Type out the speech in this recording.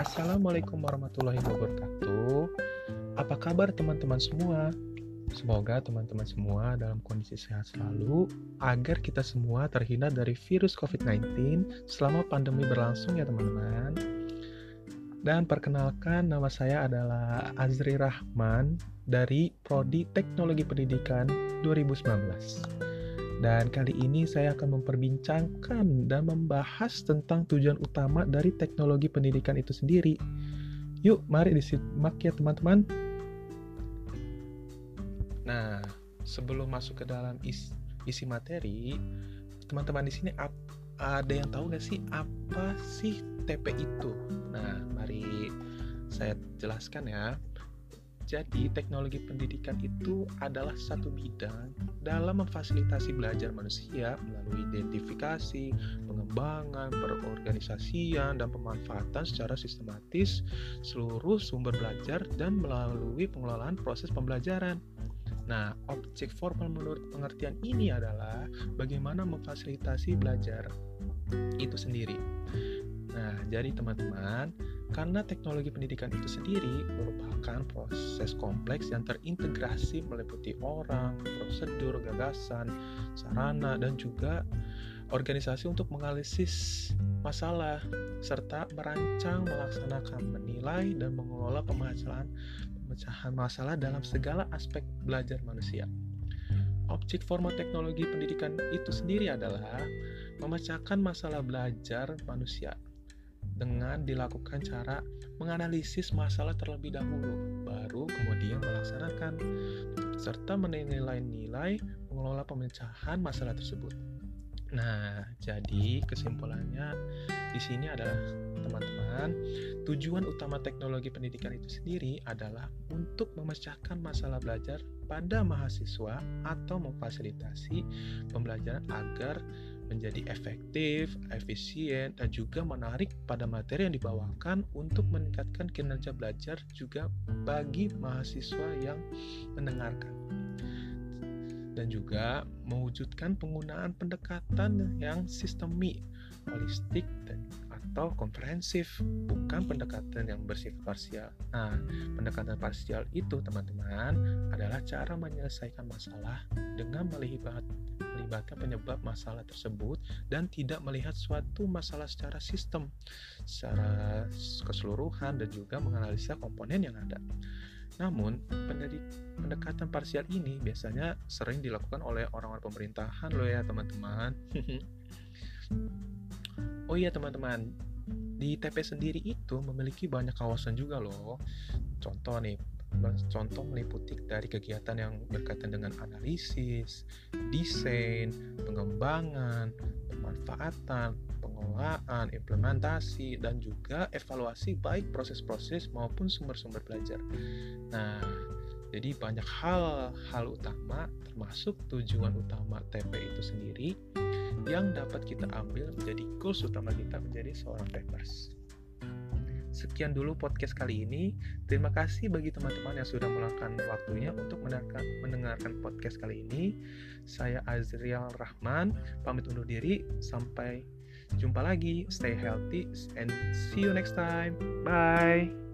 Assalamualaikum warahmatullahi wabarakatuh. Apa kabar teman-teman semua? Semoga teman-teman semua dalam kondisi sehat selalu agar kita semua terhindar dari virus COVID-19 selama pandemi berlangsung ya teman-teman. Dan perkenalkan nama saya adalah Azri Rahman dari Prodi Teknologi Pendidikan 2019. Dan kali ini saya akan memperbincangkan dan membahas tentang tujuan utama dari teknologi pendidikan itu sendiri. Yuk, mari disimak ya teman-teman. Nah, sebelum masuk ke dalam isi, isi materi, teman-teman di sini ada yang tahu nggak sih apa sih TP itu? Nah, mari saya jelaskan ya. Jadi, teknologi pendidikan itu adalah satu bidang dalam memfasilitasi belajar manusia melalui identifikasi, pengembangan, perorganisasian, dan pemanfaatan secara sistematis seluruh sumber belajar dan melalui pengelolaan proses pembelajaran. Nah, objek formal menurut pengertian ini adalah bagaimana memfasilitasi belajar itu sendiri. Nah, jadi teman-teman, karena teknologi pendidikan itu sendiri merupakan proses kompleks yang terintegrasi meliputi orang, prosedur, gagasan, sarana, dan juga organisasi untuk menganalisis masalah serta merancang, melaksanakan, menilai, dan mengelola pemecahan pemecahan masalah dalam segala aspek belajar manusia. Objek formal teknologi pendidikan itu sendiri adalah memecahkan masalah belajar manusia dengan dilakukan cara menganalisis masalah terlebih dahulu, baru kemudian melaksanakan serta menilai nilai mengelola pemecahan masalah tersebut. Nah, jadi kesimpulannya di sini adalah teman-teman, tujuan utama teknologi pendidikan itu sendiri adalah untuk memecahkan masalah belajar pada mahasiswa atau memfasilitasi pembelajaran agar menjadi efektif, efisien, dan juga menarik pada materi yang dibawakan untuk meningkatkan kinerja belajar juga bagi mahasiswa yang mendengarkan. Dan juga mewujudkan penggunaan pendekatan yang sistemik, holistik, dan atau komprehensif, bukan pendekatan yang bersifat parsial. Nah, pendekatan parsial itu, teman-teman, adalah cara menyelesaikan masalah dengan melibat, melibatkan penyebab masalah tersebut dan tidak melihat suatu masalah secara sistem, secara keseluruhan, dan juga menganalisa komponen yang ada. Namun, pendekatan parsial ini biasanya sering dilakukan oleh orang-orang pemerintahan loh ya teman-teman. Oh iya teman-teman, di TP sendiri itu memiliki banyak kawasan juga loh. Contoh nih, contoh meliputi dari kegiatan yang berkaitan dengan analisis, desain, pengembangan, pemanfaatan, pengelolaan, implementasi, dan juga evaluasi baik proses-proses maupun sumber-sumber belajar. Nah, jadi banyak hal-hal utama termasuk tujuan utama TP itu sendiri yang dapat kita ambil menjadi goals utama kita menjadi seorang rappers. Sekian dulu podcast kali ini. Terima kasih bagi teman-teman yang sudah meluangkan waktunya untuk mendengarkan, podcast kali ini. Saya Azriel Rahman, pamit undur diri. Sampai jumpa lagi. Stay healthy and see you next time. Bye.